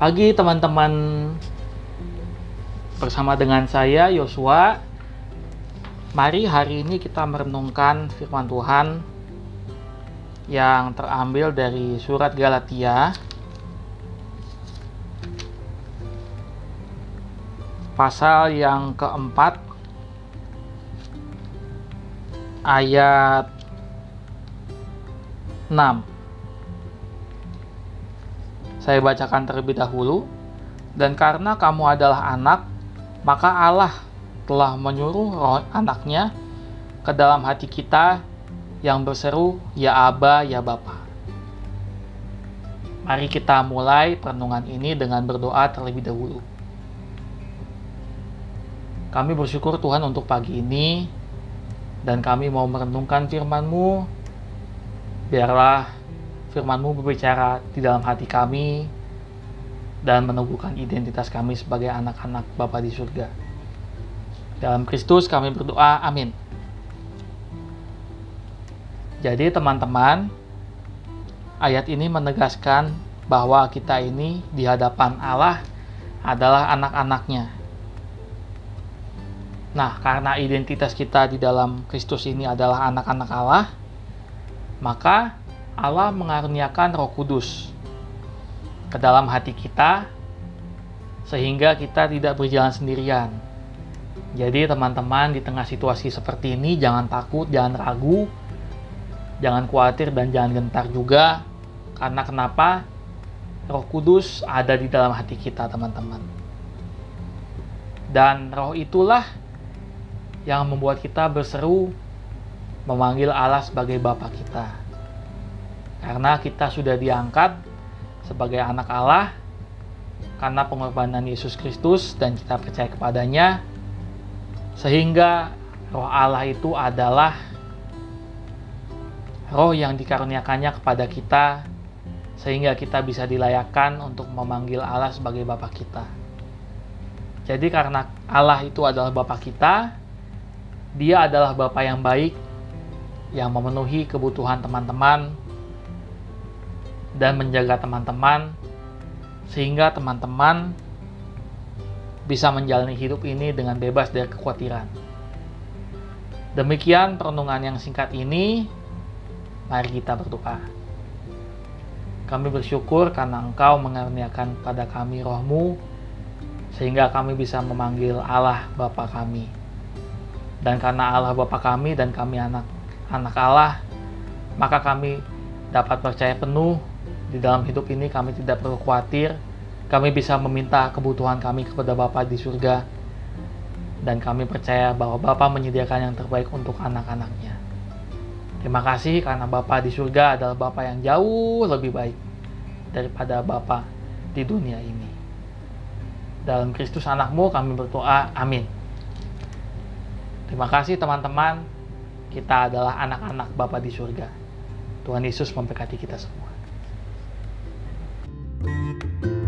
pagi teman-teman. Bersama dengan saya Yosua. Mari hari ini kita merenungkan firman Tuhan yang terambil dari surat Galatia. Pasal yang keempat ayat 6 saya bacakan terlebih dahulu. Dan karena kamu adalah anak, maka Allah telah menyuruh roh anaknya ke dalam hati kita yang berseru, Ya Aba, Ya Bapa. Mari kita mulai perenungan ini dengan berdoa terlebih dahulu. Kami bersyukur Tuhan untuk pagi ini, dan kami mau merenungkan firman-Mu. Biarlah firman-Mu berbicara di dalam hati kami dan meneguhkan identitas kami sebagai anak-anak Bapa di surga. Dalam Kristus kami berdoa, amin. Jadi teman-teman, ayat ini menegaskan bahwa kita ini di hadapan Allah adalah anak-anaknya. Nah, karena identitas kita di dalam Kristus ini adalah anak-anak Allah, maka Allah mengaruniakan Roh Kudus ke dalam hati kita sehingga kita tidak berjalan sendirian. Jadi teman-teman di tengah situasi seperti ini jangan takut, jangan ragu, jangan khawatir dan jangan gentar juga karena kenapa? Roh Kudus ada di dalam hati kita, teman-teman. Dan roh itulah yang membuat kita berseru memanggil Allah sebagai Bapa kita. Karena kita sudah diangkat sebagai anak Allah karena pengorbanan Yesus Kristus dan kita percaya kepadanya sehingga roh Allah itu adalah roh yang dikaruniakannya kepada kita sehingga kita bisa dilayakkan untuk memanggil Allah sebagai Bapa kita. Jadi karena Allah itu adalah Bapa kita, dia adalah Bapa yang baik yang memenuhi kebutuhan teman-teman dan menjaga teman-teman sehingga teman-teman bisa menjalani hidup ini dengan bebas dari kekhawatiran. Demikian perenungan yang singkat ini. Mari kita berdoa. Kami bersyukur karena Engkau mengaruniakan pada kami rohmu, sehingga kami bisa memanggil Allah Bapa kami. Dan karena Allah Bapa kami dan kami anak anak Allah, maka kami dapat percaya penuh di dalam hidup ini kami tidak perlu khawatir. Kami bisa meminta kebutuhan kami kepada Bapa di surga. Dan kami percaya bahwa Bapa menyediakan yang terbaik untuk anak-anaknya. Terima kasih karena Bapa di surga adalah Bapa yang jauh lebih baik daripada Bapa di dunia ini. Dalam Kristus anakmu kami berdoa, amin. Terima kasih teman-teman, kita adalah anak-anak Bapa di surga. Tuhan Yesus memberkati kita semua. thank you